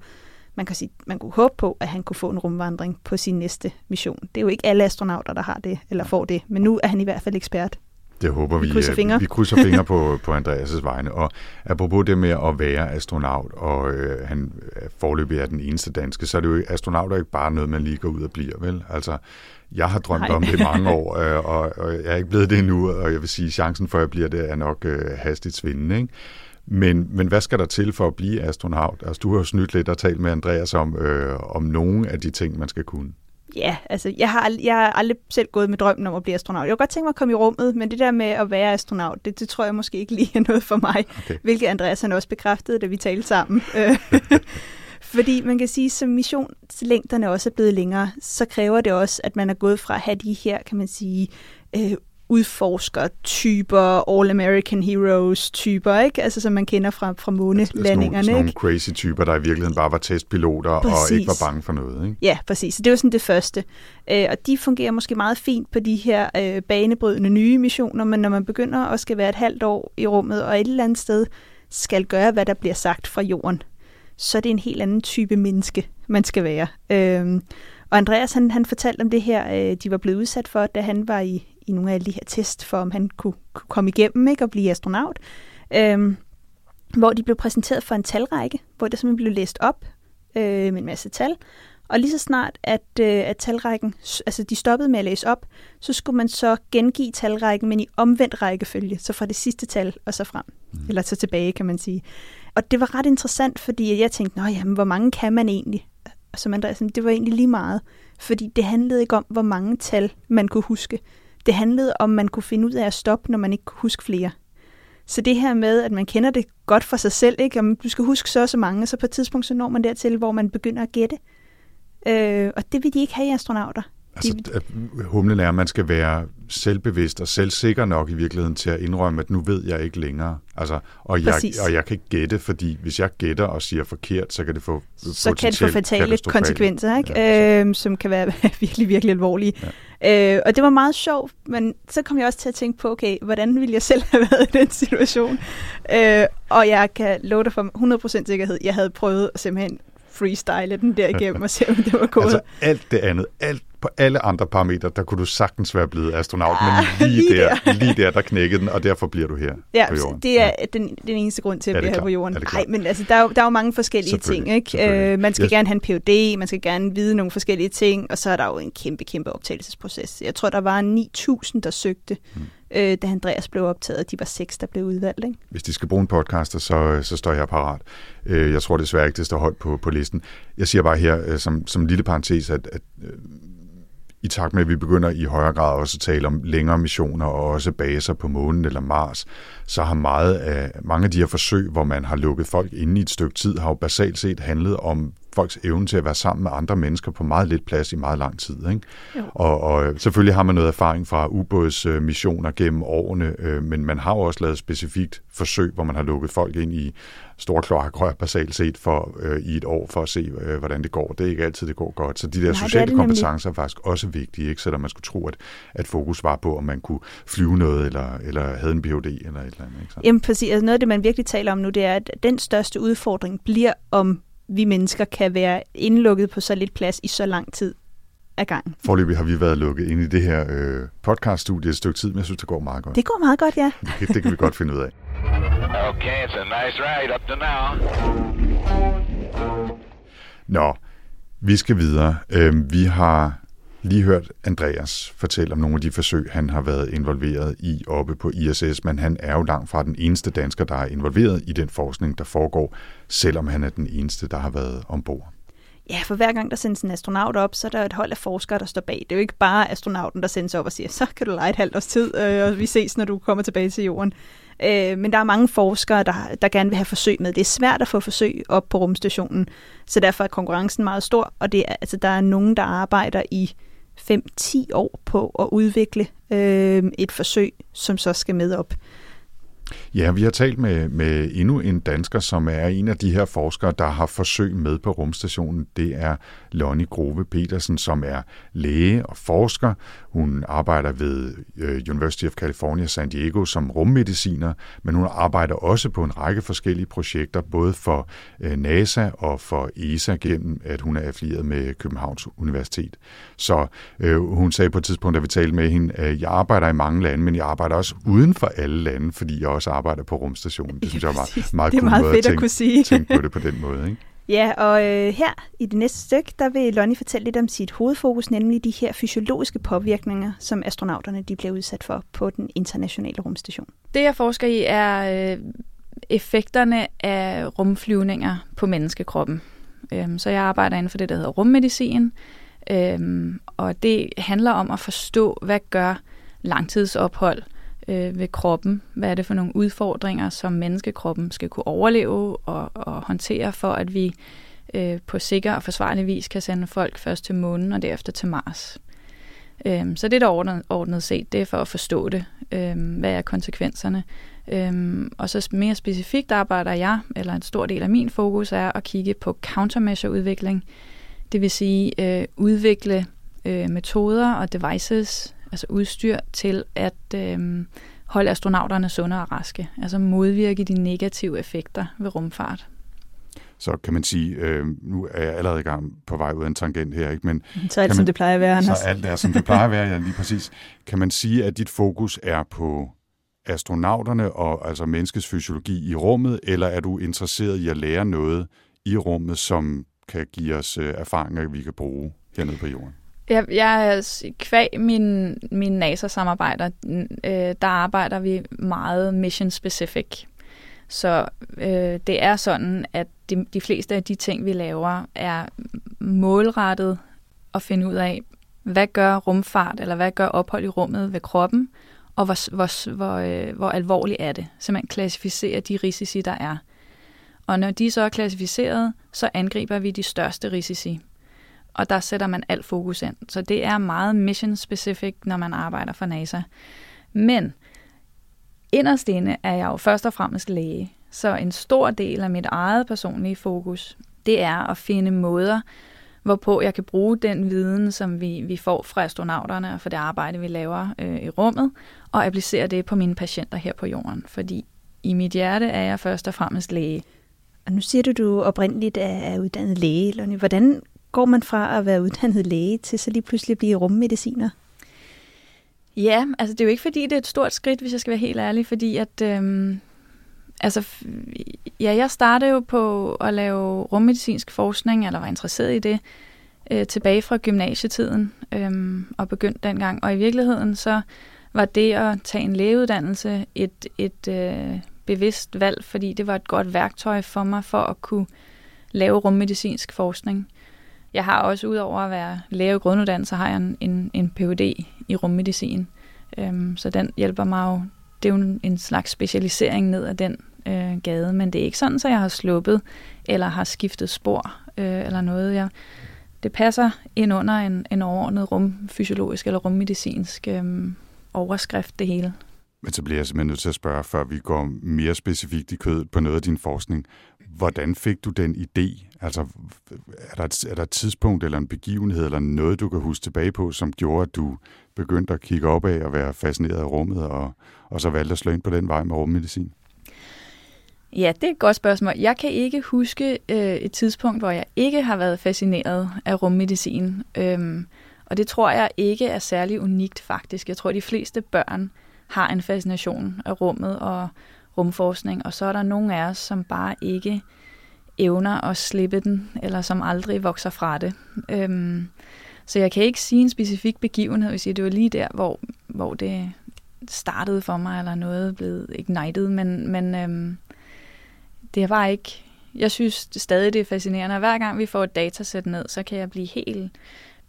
man kan sige, man kunne håbe på, at han kunne få en rumvandring på sin næste mission. Det er jo ikke alle astronauter, der har det, eller får det, men nu er han i hvert fald ekspert. Det håber vi. Vi krydser fingre, vi krydser fingre på, på Andreas' vegne. Og apropos det med at være astronaut, og øh, han forløbig er den eneste danske, så er det jo astronauter ikke bare noget, man lige går ud og bliver, vel? Altså, jeg har drømt Nej. om det i mange år, øh, og, og jeg er ikke blevet det endnu, og jeg vil sige, at chancen for, at jeg bliver det, er nok øh, hastigt svindende, ikke? Men, men hvad skal der til for at blive astronaut? Altså, du har jo snydt lidt og talt med Andreas om, øh, om nogle af de ting, man skal kunne. Ja, altså jeg har, jeg har aldrig selv gået med drømmen om at blive astronaut. Jeg kunne godt tænke mig at komme i rummet, men det der med at være astronaut, det, det tror jeg måske ikke lige er noget for mig. Okay. Hvilket Andreas han også bekræftede, da vi talte sammen. Fordi man kan sige, som missionslængderne også er blevet længere, så kræver det også, at man er gået fra at have de her, kan man sige, øh, udforsker-typer, all-American heroes-typer, ikke? Altså som man kender fra, fra Sådan nogle, månelandingerne, sådan nogle ikke? crazy typer, der i virkeligheden bare var testpiloter og Præcis. ikke var bange for noget. Ikke? Ja, præcis. Så det var sådan det første. Øh, og de fungerer måske meget fint på de her øh, banebrydende nye missioner, men når man begynder at skal være et halvt år i rummet, og et eller andet sted skal gøre, hvad der bliver sagt fra jorden, så er det en helt anden type menneske, man skal være. Øh, og Andreas, han, han fortalte om det her, øh, de var blevet udsat for, da han var i, i nogle af alle de her test, for om han kunne, kunne komme igennem ikke, og blive astronaut. Øh, hvor de blev præsenteret for en talrække, hvor det simpelthen blev læst op øh, med en masse tal. Og lige så snart, at, øh, at talrækken, altså de stoppede med at læse op, så skulle man så gengive talrækken, men i omvendt rækkefølge, så fra det sidste tal og så frem. Mm. Eller så tilbage, kan man sige. Og det var ret interessant, fordi jeg tænkte, Nå, jamen, hvor mange kan man egentlig? Og som Andreas, det var egentlig lige meget. Fordi det handlede ikke om, hvor mange tal man kunne huske. Det handlede om, man kunne finde ud af at stoppe, når man ikke kunne huske flere. Så det her med, at man kender det godt for sig selv, ikke? Om du skal huske så og så mange, så på et tidspunkt så når man dertil, hvor man begynder at gætte. Øh, og det vil de ikke have i astronauter. Altså, at humlen er, at man skal være selvbevidst og selvsikker nok i virkeligheden til at indrømme, at nu ved jeg ikke længere. Altså, og, jeg, Præcis. og jeg kan ikke gætte, fordi hvis jeg gætter og siger forkert, så kan det få så kan det få fatale konsekvenser, ikke? Ja, Ja, øh, som kan være virkelig, virkelig alvorlige. Ja. Øh, og det var meget sjovt, men så kom jeg også til at tænke på, okay, hvordan ville jeg selv have været i den situation? Øh, og jeg kan love dig for 100% sikkerhed, jeg havde prøvet simpelthen freestyle den der igennem og se, om det var gået. Altså alt det andet, alt på alle andre parametre, der kunne du sagtens være blevet astronaut, men lige, lige der, lige der, der knækkede den, og derfor bliver du her Ja, på jorden. det er den, den eneste grund til at det blive her på jorden. Nej, men altså, der er, jo, der er jo mange forskellige ting. Ikke? Øh, man skal Yes. gerne have en PhD, man skal gerne vide nogle forskellige ting, og så er der jo en kæmpe, kæmpe optagelsesproces. Jeg tror, der var 9.000, der søgte, Hmm øh, da Andreas blev optaget, og de var seks, der blev udvalgt. Ikke? Hvis de skal bruge en podcaster, så, øh, så står jeg parat. Øh, Jeg tror desværre ikke, det står højt på, på listen. Jeg siger bare her, øh, som, som en lille parentes, at, at øh, i takt med, at vi begynder i højere grad også at tale om længere missioner og også baser på månen eller Mars, så har meget af, mange af de her forsøg, hvor man har lukket folk inde i et stykke tid, har jo basalt set handlet om folks evne til at være sammen med andre mennesker på meget lidt plads i meget lang tid. Ikke? Jo. Og, og selvfølgelig har man noget erfaring fra ubådsmissioner gennem årene, øh, men man har jo også lavet specifikt forsøg, hvor man har lukket folk ind i store kloakrør basalt set for, øh, i et år for at se, øh, hvordan det går. Det er ikke altid, det går godt. Så de der det er sociale det nemlig. kompetencer er faktisk også vigtige, ikke? selvom man skulle tro, at, at fokus var på, om man kunne flyve noget, eller, eller havde en Ph.D. eller et eller andet. Ikke? Så. Jamen præcis, altså noget af det, man virkelig taler om nu, det er, at den største udfordring bliver, om vi mennesker kan være indlukket på så lidt plads i så lang tid ad gangen. Forløbig har vi været lukket ind i det her øh, podcaststudie et stykke tid, men jeg synes, det går meget godt. Det går meget godt, ja. Det, det kan vi godt finde ud af. Okay, it's a nice ride up to now. Nå, vi skal videre. Øhm, vi har lige hørt Andreas fortælle om nogle af de forsøg, han har været involveret i oppe på ISS, men han er jo langt fra den eneste dansker, der er involveret i den forskning, der foregår, selvom han er den eneste, der har været ombord. Ja, for hver gang der sendes en astronaut op, så er der et hold af forskere, der står bag. Det er jo ikke bare astronauten, der sendes op og siger, så kan du lege et halvt års tid, øh, og vi ses, når du kommer tilbage til jorden. Øh, men der er mange forskere, der, der gerne vil have forsøg med. Det er svært at få forsøg op på rumstationen, så derfor er konkurrencen meget stor, og det er, altså, der er nogen, der arbejder i 5-10 år på at udvikle øh, et forsøg, som så skal med op. Ja, vi har talt med, med endnu en dansker, som er en af de her forskere, der har forsøg med på rumstationen. Det er Lonnie Grove Petersen, som er læge og forsker. Hun arbejder ved øh, University of California San Diego som rummediciner, men hun arbejder også på en række forskellige projekter, både for øh, NASA og for ESA, gennem at hun er affilieret med Københavns Universitet. Så øh, hun sagde på et tidspunkt, da vi talte med hende, at jeg arbejder i mange lande, men jeg arbejder også uden for alle lande, fordi jeg også arbejder på rumstationen. Det synes jeg var præcis. meget Det er cool meget måde fedt at tænke, kunne sige. tænke på det på den måde. Ikke? Ja, og øh, her i det næste stykke, der vil Lonnie fortælle lidt om sit hovedfokus, nemlig de her fysiologiske påvirkninger, som astronauterne de bliver udsat for på den internationale rumstation. Det, jeg forsker i, er øh, effekterne af rumflyvninger på menneskekroppen. Øhm, så jeg arbejder inden for det, der hedder rummedicin, Øhm, og det handler om at forstå, hvad gør langtidsophold øh, ved kroppen? Hvad er det for nogle udfordringer, som menneskekroppen skal kunne overleve og, og håndtere, for at vi øh, på sikker og forsvarlig vis kan sende folk først til månen og derefter til Mars. Øhm, så det, der ordnet, ordnet set, det er for at forstå det. Øhm, hvad er konsekvenserne? Øhm, og så mere specifikt arbejder jeg, eller en stor del af min fokus er at kigge på countermeasure-udvikling. Det vil sige øh, udvikle øh, metoder og devices, altså udstyr til at øh, holde astronauterne sunde og raske. Altså modvirke de negative effekter ved rumfart. Så kan man sige, øh, nu er jeg allerede i gang på vej ud af en tangent her, ikke? men... Så alt, man, som det plejer at være, Anders. Så alt er, som det plejer at være, ja, lige præcis. Kan man sige, at dit fokus er på astronauterne og altså menneskets fysiologi i rummet, eller er du interesseret i at lære noget i rummet, som kan give os øh, erfaringer, vi kan bruge hernede på jorden? Jeg, jeg kvæg min, min NASA-samarbejder, øh, der arbejder vi meget mission-specific. Så øh, det er sådan, at de, de fleste af de ting, vi laver, er målrettet at finde ud af, hvad gør rumfart, eller hvad gør ophold i rummet ved kroppen, og hvor, hvor, hvor, øh, hvor alvorligt er det. Så man klassificerer de risici, der er. Og når de så er klassificeret, så angriber vi de største risici. Og der sætter man alt fokus ind. Så det er meget mission specific, når man arbejder for NASA. Men inderst inde er jeg jo først og fremmest læge. Så en stor del af mit eget personlige fokus, det er at finde måder, hvorpå jeg kan bruge den viden, som vi, vi får fra astronauterne og for det arbejde, vi laver øh, i rummet, og applicere det på mine patienter her på jorden. Fordi i mit hjerte er jeg først og fremmest læge. Og nu siger du, du oprindeligt er uddannet læge, Lonnie. Hvordan går man fra at være uddannet læge til så lige pludselig at blive rummediciner? Ja, altså det er jo ikke fordi, det er et stort skridt, hvis jeg skal være helt ærlig, fordi at... Øhm, altså, ja, jeg startede jo på at lave rummedicinsk forskning, eller var interesseret i det, øh, tilbage fra gymnasietiden, øh, og begyndte dengang. Og i virkeligheden så var det at tage en lægeuddannelse et, et øh, bevidst valg, fordi det var et godt værktøj for mig for at kunne lave rummedicinsk forskning. Jeg har også, udover at være læge grunduddannelse, har jeg en, en, en Ph.D. i rummedicin. Øhm, så den hjælper mig jo. Det er jo en, en slags specialisering ned ad den øh, gade, men det er ikke sådan, så jeg har sluppet eller har skiftet spor øh, eller noget. Jeg, det passer ind under en, en overordnet rumfysiologisk eller rummedicinsk øh, overskrift, det hele. Men så bliver jeg simpelthen nødt til at spørge, før vi går mere specifikt i kød på noget af din forskning. Hvordan fik du den idé? Altså, er der, et, er der et tidspunkt eller en begivenhed eller noget, du kan huske tilbage på, som gjorde, at du begyndte at kigge op af og være fascineret af rummet, og, og så valgte at slå ind på den vej med rummedicin? Ja, det er et godt spørgsmål. Jeg kan ikke huske øh, et tidspunkt, hvor jeg ikke har været fascineret af rummedicin. Øhm, og det tror jeg ikke er særlig unikt faktisk. Jeg tror, at de fleste børn har en fascination af rummet og rumforskning, og så er der nogle af os, som bare ikke evner at slippe den, eller som aldrig vokser fra det. Øhm, så jeg kan ikke sige en specifik begivenhed, hvis det var lige der, hvor, hvor det startede for mig, eller noget blevet ignited, men, men øhm, det var ikke... Jeg synes stadig, det er fascinerende, og hver gang vi får et datasæt ned, så kan jeg blive helt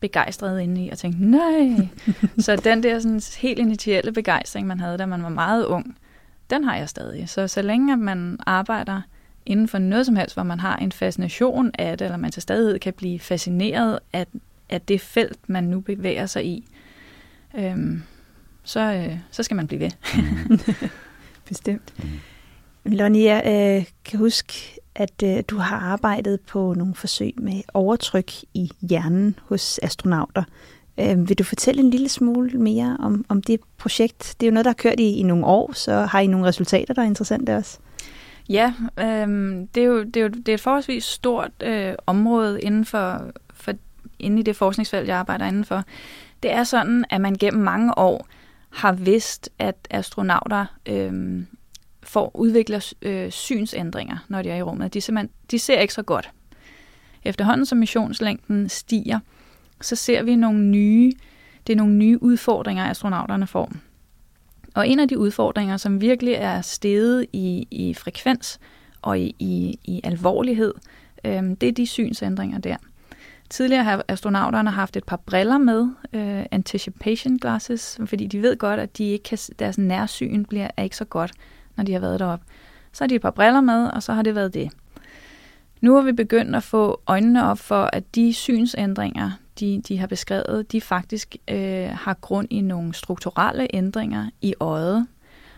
begejstret inde i og tænke, nej. så den der sådan, helt initielle begejstring, man havde, da man var meget ung, den har jeg stadig. Så så længe at man arbejder inden for noget som helst, hvor man har en fascination af det, eller man til stadighed kan blive fascineret af, af det felt, man nu bevæger sig i, øhm, så, øh, så skal man blive ved. Bestemt. Mm. Lonnie, jeg øh, kan huske, at øh, du har arbejdet på nogle forsøg med overtryk i hjernen hos astronauter. Øh, vil du fortælle en lille smule mere om, om det projekt? Det er jo noget, der har kørt i, i nogle år, så har I nogle resultater, der er interessante også? Ja, øh, det, er jo, det, er jo, det er et forholdsvis stort øh, område inden for, for inden i det forskningsfelt, jeg arbejder indenfor. Det er sådan, at man gennem mange år har vidst, at astronauter øh, får udvikler øh, synsændringer, når de er i rummet. De, simpelthen, de ser ikke så godt. Efterhånden som missionslængden stiger, så ser vi nogle nye, det er nogle nye udfordringer, astronauterne får. Og en af de udfordringer, som virkelig er steget i, i frekvens og i, i, i alvorlighed, øh, det er de synsændringer der. tidligere har astronauterne haft et par briller med, øh, anticipation glasses, fordi de ved godt, at de ikke kan, deres nærsyn bliver, er ikke så godt, når de har været deroppe. Så har de et par briller med, og så har det været det. Nu har vi begyndt at få øjnene op for, at de synsændringer, de, de har beskrevet, de faktisk øh, har grund i nogle strukturelle ændringer i øjet.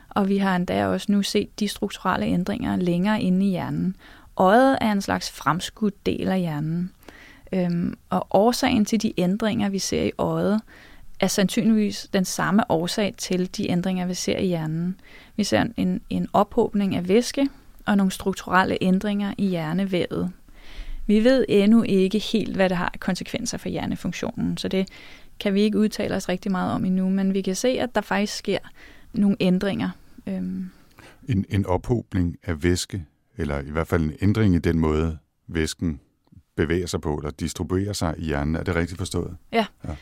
Og vi har endda også nu set de strukturelle ændringer længere inde i hjernen. Øjet er en slags fremskudt del af hjernen. Øhm, og årsagen til de ændringer, vi ser i øjet, er sandsynligvis den samme årsag til de ændringer, vi ser i hjernen. Vi ser en, en ophobning af væske og nogle strukturelle ændringer i hjernevævet. Vi ved endnu ikke helt, hvad det har konsekvenser for hjernefunktionen, så det kan vi ikke udtale os rigtig meget om endnu, men vi kan se, at der faktisk sker nogle ændringer. Øhm. En, en ophobning af væske, eller i hvert fald en ændring i den måde, væsken bevæger sig på, eller distribuerer sig i hjernen. Er det rigtigt forstået? Ja. ja.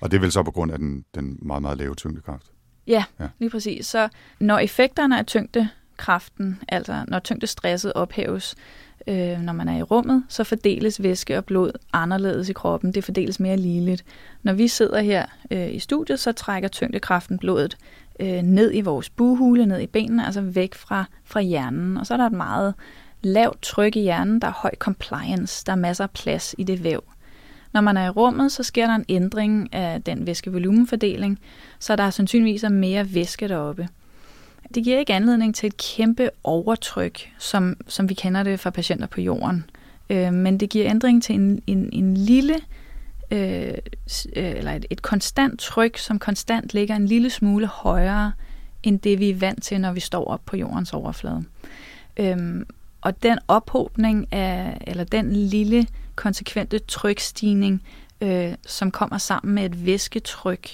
Og det er vel så på grund af den, den meget, meget lave tyngdekraft? Ja, ja, lige præcis. Så når effekterne af tyngdekraften, altså når tyngdestresset ophæves, øh, når man er i rummet, så fordeles væske og blod anderledes i kroppen. Det fordeles mere ligeligt. Når vi sidder her øh, i studiet, så trækker tyngdekraften blodet øh, ned i vores buhule, ned i benene, altså væk fra, fra hjernen. Og så er der et meget lavt tryk i hjernen, der er høj compliance, der er masser af plads i det væv. Når man er i rummet, så sker der en ændring af den væskevolumenfordeling, så der er sandsynligvis mere væske deroppe. Det giver ikke anledning til et kæmpe overtryk, som, som vi kender det fra patienter på jorden. Øh, men det giver ændring til en, en, en lille, øh, øh, eller et, et konstant tryk, som konstant ligger en lille smule højere, end det vi er vant til, når vi står op på jordens overflade. Øh, og den ophobning af, eller den lille konsekvente trykstigning, øh, som kommer sammen med et væsketryk,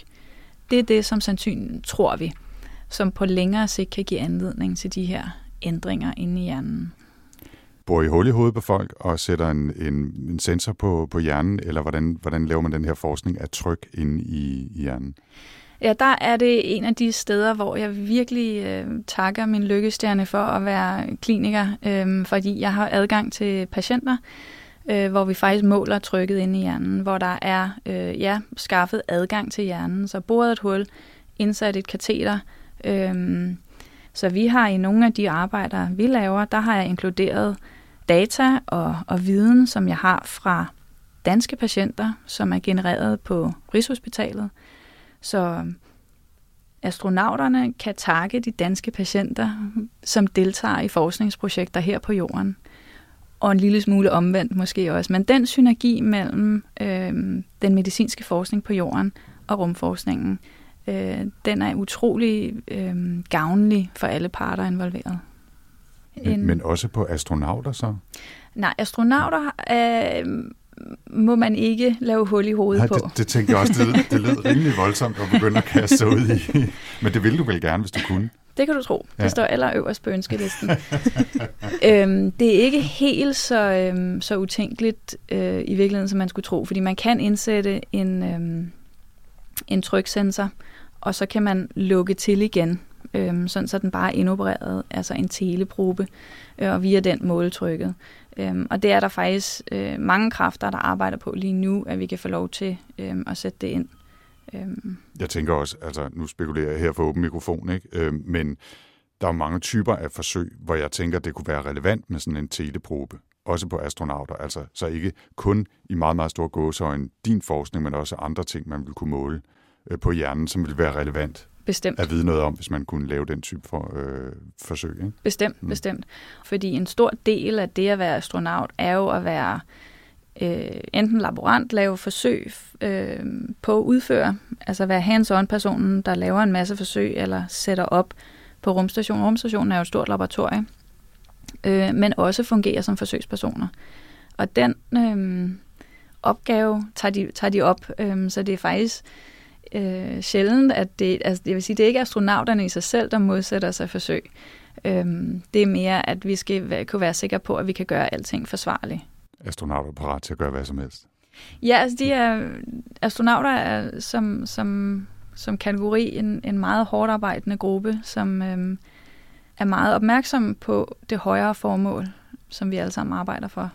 det er det, som sandsynligt tror vi, som på længere sigt kan give anledning til de her ændringer inde i hjernen. Bor I hul i hovedet på folk og sætter en, en, en sensor på, på hjernen, eller hvordan, hvordan laver man den her forskning af tryk inde i, i hjernen? Ja, der er det en af de steder, hvor jeg virkelig øh, takker min lykkestjerne for at være kliniker, øh, fordi jeg har adgang til patienter, øh, hvor vi faktisk måler trykket inde i hjernen, hvor der er øh, ja, skaffet adgang til hjernen, så boret et hul, indsat et kateter. Øhm, så vi har i nogle af de arbejder, vi laver, der har jeg inkluderet data og, og viden, som jeg har fra danske patienter, som er genereret på Rigshospitalet. Så astronauterne kan takke de danske patienter, som deltager i forskningsprojekter her på jorden. Og en lille smule omvendt måske også. Men den synergi mellem øh, den medicinske forskning på jorden og rumforskningen, øh, den er utrolig øh, gavnlig for alle parter involveret. Men, en, men også på astronauter så? Nej, astronauter øh, må man ikke lave hul i hovedet Nej, på. Det, det tænkte jeg også, det, det lød rimelig voldsomt at begynde at kaste sig ud i. Men det ville du vel gerne, hvis du kunne? Det kan du tro. Det ja. står allerøverst på ønskelisten. øhm, det er ikke helt så, øhm, så utænkeligt øh, i virkeligheden, som man skulle tro, fordi man kan indsætte en, øhm, en tryksensor, og så kan man lukke til igen, øh, sådan så den bare er indopereret, altså en teleprobe, øh, og via den måletrykket. Øh, og det er der faktisk øh, mange kræfter, der arbejder på lige nu, at vi kan få lov til øh, at sætte det ind. Øh. Jeg tænker også, altså nu spekulerer jeg her for åben mikrofon, ikke? Øh, men der er mange typer af forsøg, hvor jeg tænker, det kunne være relevant med sådan en teleprobe, også på astronauter, altså så ikke kun i meget, meget stor gåseøjne din forskning, men også andre ting, man vil kunne måle øh, på hjernen, som vil være relevant Bestemt. at vide noget om, hvis man kunne lave den type for, øh, forsøg. Ikke? Bestemt, mm. bestemt. Fordi en stor del af det at være astronaut er jo at være øh, enten laborant, lave forsøg øh, på at udføre, altså være hands-on-personen, der laver en masse forsøg eller sætter op på rumstationen. Rumstationen er jo et stort laboratorium, øh, men også fungerer som forsøgspersoner. Og den øh, opgave tager de, tager de op, øh, så det er faktisk øh, sjældent, at det, altså jeg vil sige, det er ikke astronauterne i sig selv, der modsætter sig forsøg. Øhm, det er mere, at vi skal kunne være sikre på, at vi kan gøre alting forsvarligt. Astronauter er parat til at gøre hvad som helst? Ja, altså de er, astronauter er som, som, som kategori en, en meget hårdt arbejdende gruppe, som øhm, er meget opmærksom på det højere formål, som vi alle sammen arbejder for.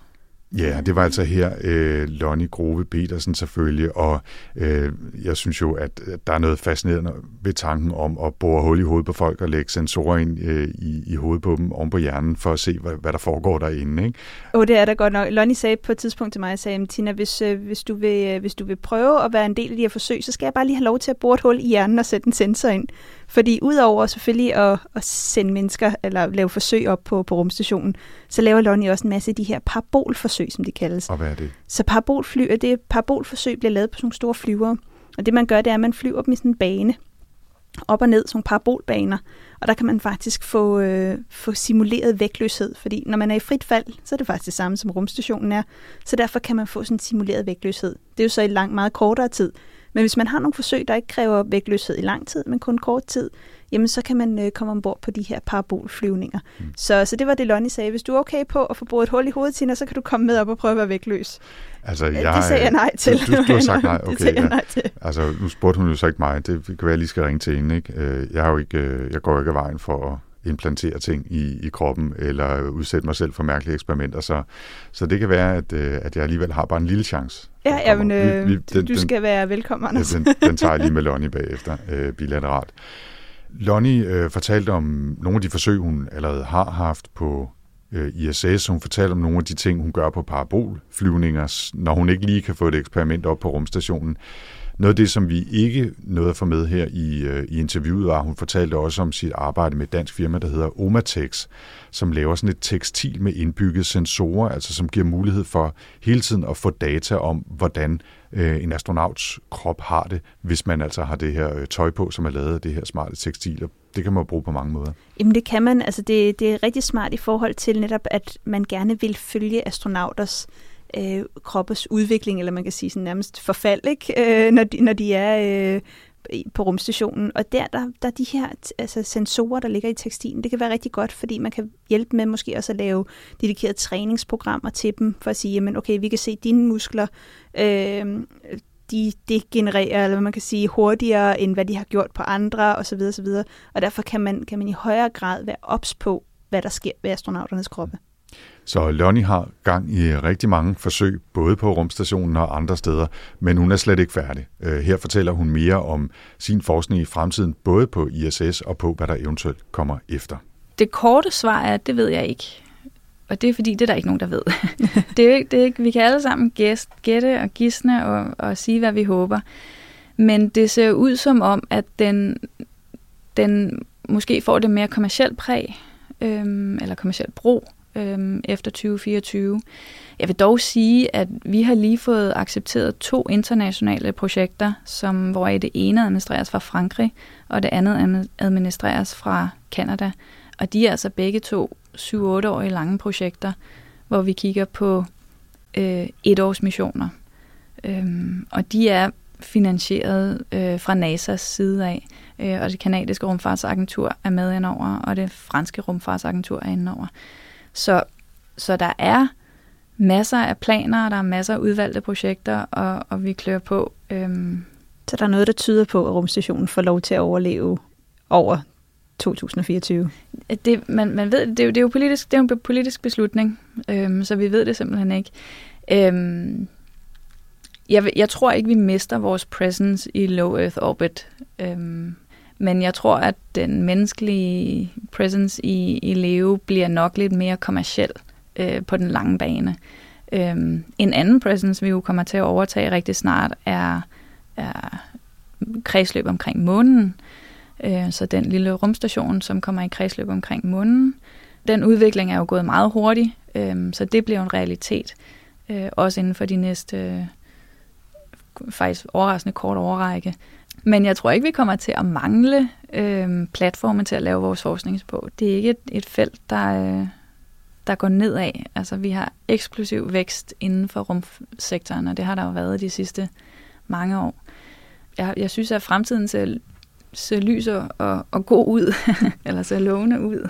Ja, det var altså her øh, Lonnie Grove Petersen selvfølgelig, og øh, jeg synes jo, at der er noget fascinerende ved tanken om at bore hul i hovedet på folk og lægge sensorer ind øh, i, i hovedet på dem oven på hjernen for at se, hvad, hvad der foregår derinde. Ikke? Åh, oh, det er der godt nok. Lonnie sagde på et tidspunkt til mig, sagde, Tina, hvis, øh, hvis, du vil, øh, hvis du vil prøve at være en del af de her forsøg, så skal jeg bare lige have lov til at bore et hul i hjernen og sætte en sensor ind. Fordi udover selvfølgelig at, at sende mennesker, eller lave forsøg op på, på rumstationen, så laver Lonnie også en masse af de her parabolforsøg, som de kaldes. Og hvad er det? Så parabolfly, det parabolforsøg bliver lavet på sådan nogle store flyvere. Og det man gør, det er, at man flyver dem i sådan en bane, op og ned, sådan nogle parabolbaner. Og der kan man faktisk få, øh, få simuleret vægtløshed, fordi når man er i frit fald, så er det faktisk det samme, som rumstationen er. Så derfor kan man få sådan en simuleret vægtløshed. Det er jo så i lang, meget kortere tid. Men hvis man har nogle forsøg, der ikke kræver vægtløshed i lang tid, men kun kort tid, jamen så kan man øh, komme ombord på de her parabolflyvninger. Mm. Så, så det var det, Lonnie sagde. Hvis du er okay på at få boret et hul i hovedet, Tina, så kan du komme med op og prøve at være vægtløs. Altså, Øh, jeg, det sagde jeg nej til. Du, du, du har sagt nej, det okay. sagde jeg ja. nej til. Altså, nu spurgte hun jo så ikke mig. Det kan være, jeg lige skal ringe til hende. Ikke? Øh, Jeg, har jo ikke, øh, jeg går ikke af vejen for at implantere ting i, i kroppen, eller udsætte mig selv for mærkelige eksperimenter. Så, så det kan være, at, at jeg alligevel har bare en lille chance. Ja, Den jamen, øh, Vi- vi- du, du skal være velkommen, Ja, Anders. den, den tager jeg lige med Lonnie bagefter, øh, bilateralt. Lonnie øh, fortalte om nogle af de forsøg, hun allerede har haft på øh, ISS. Hun fortalte om nogle af de ting, hun gør på parabolflyvninger, når hun ikke lige kan få et eksperiment op på rumstationen. Noget af det, som vi ikke nåede at få med her i, øh, i interviewet, var, at hun fortalte også om sit arbejde med et dansk firma, der hedder Omatex, som laver sådan et tekstil med indbygget sensorer, altså som giver mulighed for hele tiden at få data om, hvordan øh, en astronauts krop har det, hvis man altså har det her øh, tøj på, som er lavet af det her smarte tekstil. Og det kan man bruge på mange måder. Jamen det kan man. Altså det, det er rigtig smart i forhold til netop, at man gerne vil følge astronauters øh, kroppes udvikling, eller man kan sige sådan nærmest forfald, ikke? Øh, når, de, når de er øh, i- på rumstationen. Og der, der, der er de her altså sensorer, der ligger i tekstilen. Det kan være rigtig godt, fordi man kan hjælpe med måske også at lave dedikerede træningsprogrammer til dem, for at sige, jamen okay, vi kan se dine muskler, øh, de degenererer, eller hvad man kan sige, hurtigere, end hvad de har gjort på andre, osv. osv. Og derfor kan man, kan man i højere grad være ops på, hvad der sker ved astronauternes kroppe. Så Lonnie har gang i øh, rigtig mange forsøg, både på rumstationen og andre steder, men hun er slet ikke færdig. Øh, her fortæller hun mere om sin forskning i fremtiden, både på ISS og på, hvad der eventuelt kommer efter. Det korte svar er, at det ved jeg ikke. Og det er fordi, det er der ikke nogen, der ved. det er ikke, det er ikke, vi kan alle sammen gæst, gætte og gisne og, og sige, hvad vi håber. Men det ser ud som om, at den, den måske får det mere kommercielt præg, øhm, eller kommercielt brug, øhm, efter 2024. Jeg vil dog sige, at vi har lige fået accepteret to internationale projekter, som, hvor det ene administreres fra Frankrig, og det andet administreres fra Kanada. Og de er altså begge to 7-8-årige lange projekter, hvor vi kigger på øh, etårsmissioner. Øhm, og de er finansieret øh, fra NASA's side af, øh, og det kanadiske rumfartsagentur er med indover, og det franske rumfartsagentur er indover. Så, så der er masser af planer, og der er masser af udvalgte projekter, og, og vi klør på. Øhm, Så der er noget, der tyder på, at rumstationen får lov til at overleve over 2024. det, man, man ved, det, er jo, det er jo politisk, det er jo en politisk beslutning, øhm, så vi ved det simpelthen ikke. Øhm, jeg, jeg tror ikke, vi mister vores presence i low Earth orbit, øhm, men jeg tror, at den menneskelige presence i, i Leo bliver nok lidt mere kommersiel øh, på den lange bane. Øhm, en anden presence, vi jo kommer til at overtage rigtig snart, er, er kredsløb omkring månen. Øh, så den lille rumstation, som kommer i kredsløb omkring månen, den udvikling er jo gået meget hurtigt, øh, så det bliver en realitet. Øh, også inden for de næste, øh, faktisk overraskende kort overrække. Men jeg tror ikke, vi kommer til at mangle øh, platforme til at lave vores forskning på. Det er ikke et, et felt, der, øh, der går nedad. Altså, vi har eksplosiv vækst inden for rumsektoren, og det har der jo været de sidste mange år. Jeg, jeg synes, at fremtiden ser, ser lyser og, og, god ud, eller ser lovende ud.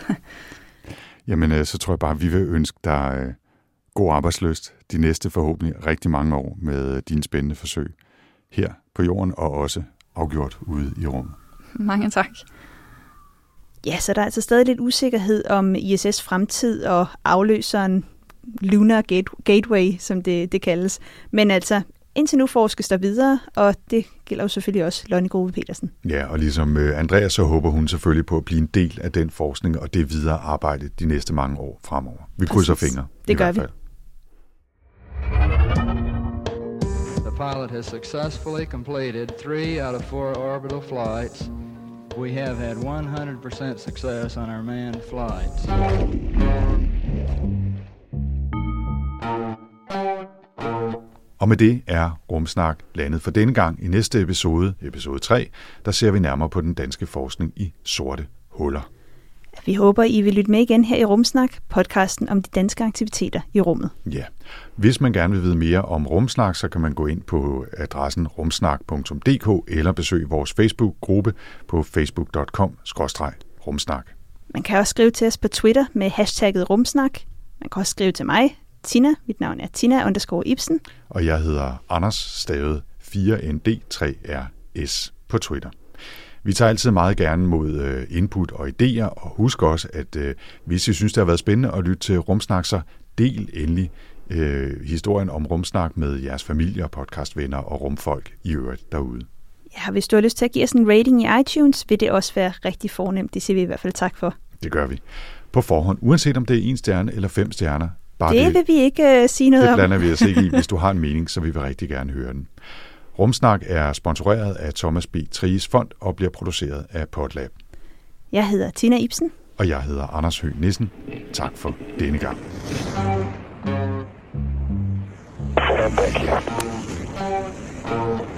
Jamen, øh, så tror jeg bare, at vi vil ønske dig øh, god arbejdsløst de næste forhåbentlig rigtig mange år med øh, dine spændende forsøg her på jorden og også afgjort ude i rummet. Mange tak. Ja, så der er altså stadig lidt usikkerhed om ISS fremtid og afløseren Lunar Gate, Gateway, som det, det kaldes. Men altså, indtil nu forskes der videre, og det gælder jo selvfølgelig også Lonnie Grove Petersen. Ja, og ligesom øh, Andreas, så håber hun selvfølgelig på at blive en del af den forskning og det videre arbejde de næste mange år fremover. Vi krydser Præcis. fingre. Det i gør hvert vi. Pilot has successfully completed three out of four orbital flights. We have had 100% success on our manned flights. Og med det er Rumsnak landet for denne gang. I næste episode, episode 3, der ser vi nærmere på den danske forskning i sorte huller. Vi håber, I vil lytte med igen her i Rumsnak, podcasten om de danske aktiviteter i rummet. Ja. Hvis man gerne vil vide mere om Rumsnak, så kan man gå ind på adressen rumsnak.dk eller besøge vores Facebook-gruppe på facebook.com-rumsnak. Man kan også skrive til os på Twitter med hashtagget Rumsnak. Man kan også skrive til mig, Tina. Mit navn er Tina underscore Ibsen. Og jeg hedder Anders Stavet 4ND3RS på Twitter. Vi tager altid meget gerne mod øh, input og idéer, og husk også, at øh, hvis I synes, det har været spændende at lytte til Rumsnak, så del endelig øh, historien om Rumsnak med jeres familie og podcastvenner og rumfolk i øvrigt derude. Ja, hvis du har lyst til at give os en rating i iTunes, vil det også være rigtig fornemt. Det siger vi i hvert fald tak for. Det gør vi. På forhånd, uanset om det er en stjerne eller fem stjerner. Bare det vil vi ikke uh, sige noget det om. blander vi os ikke i. Hvis du har en mening, så vil vi rigtig gerne høre den. Rumsnak er sponsoreret af Thomas B. Tries Fond og bliver produceret af Podlab. Jeg hedder Tina Ibsen. Og jeg hedder Anders Høgh Nissen. Tak for denne gang. Thank you.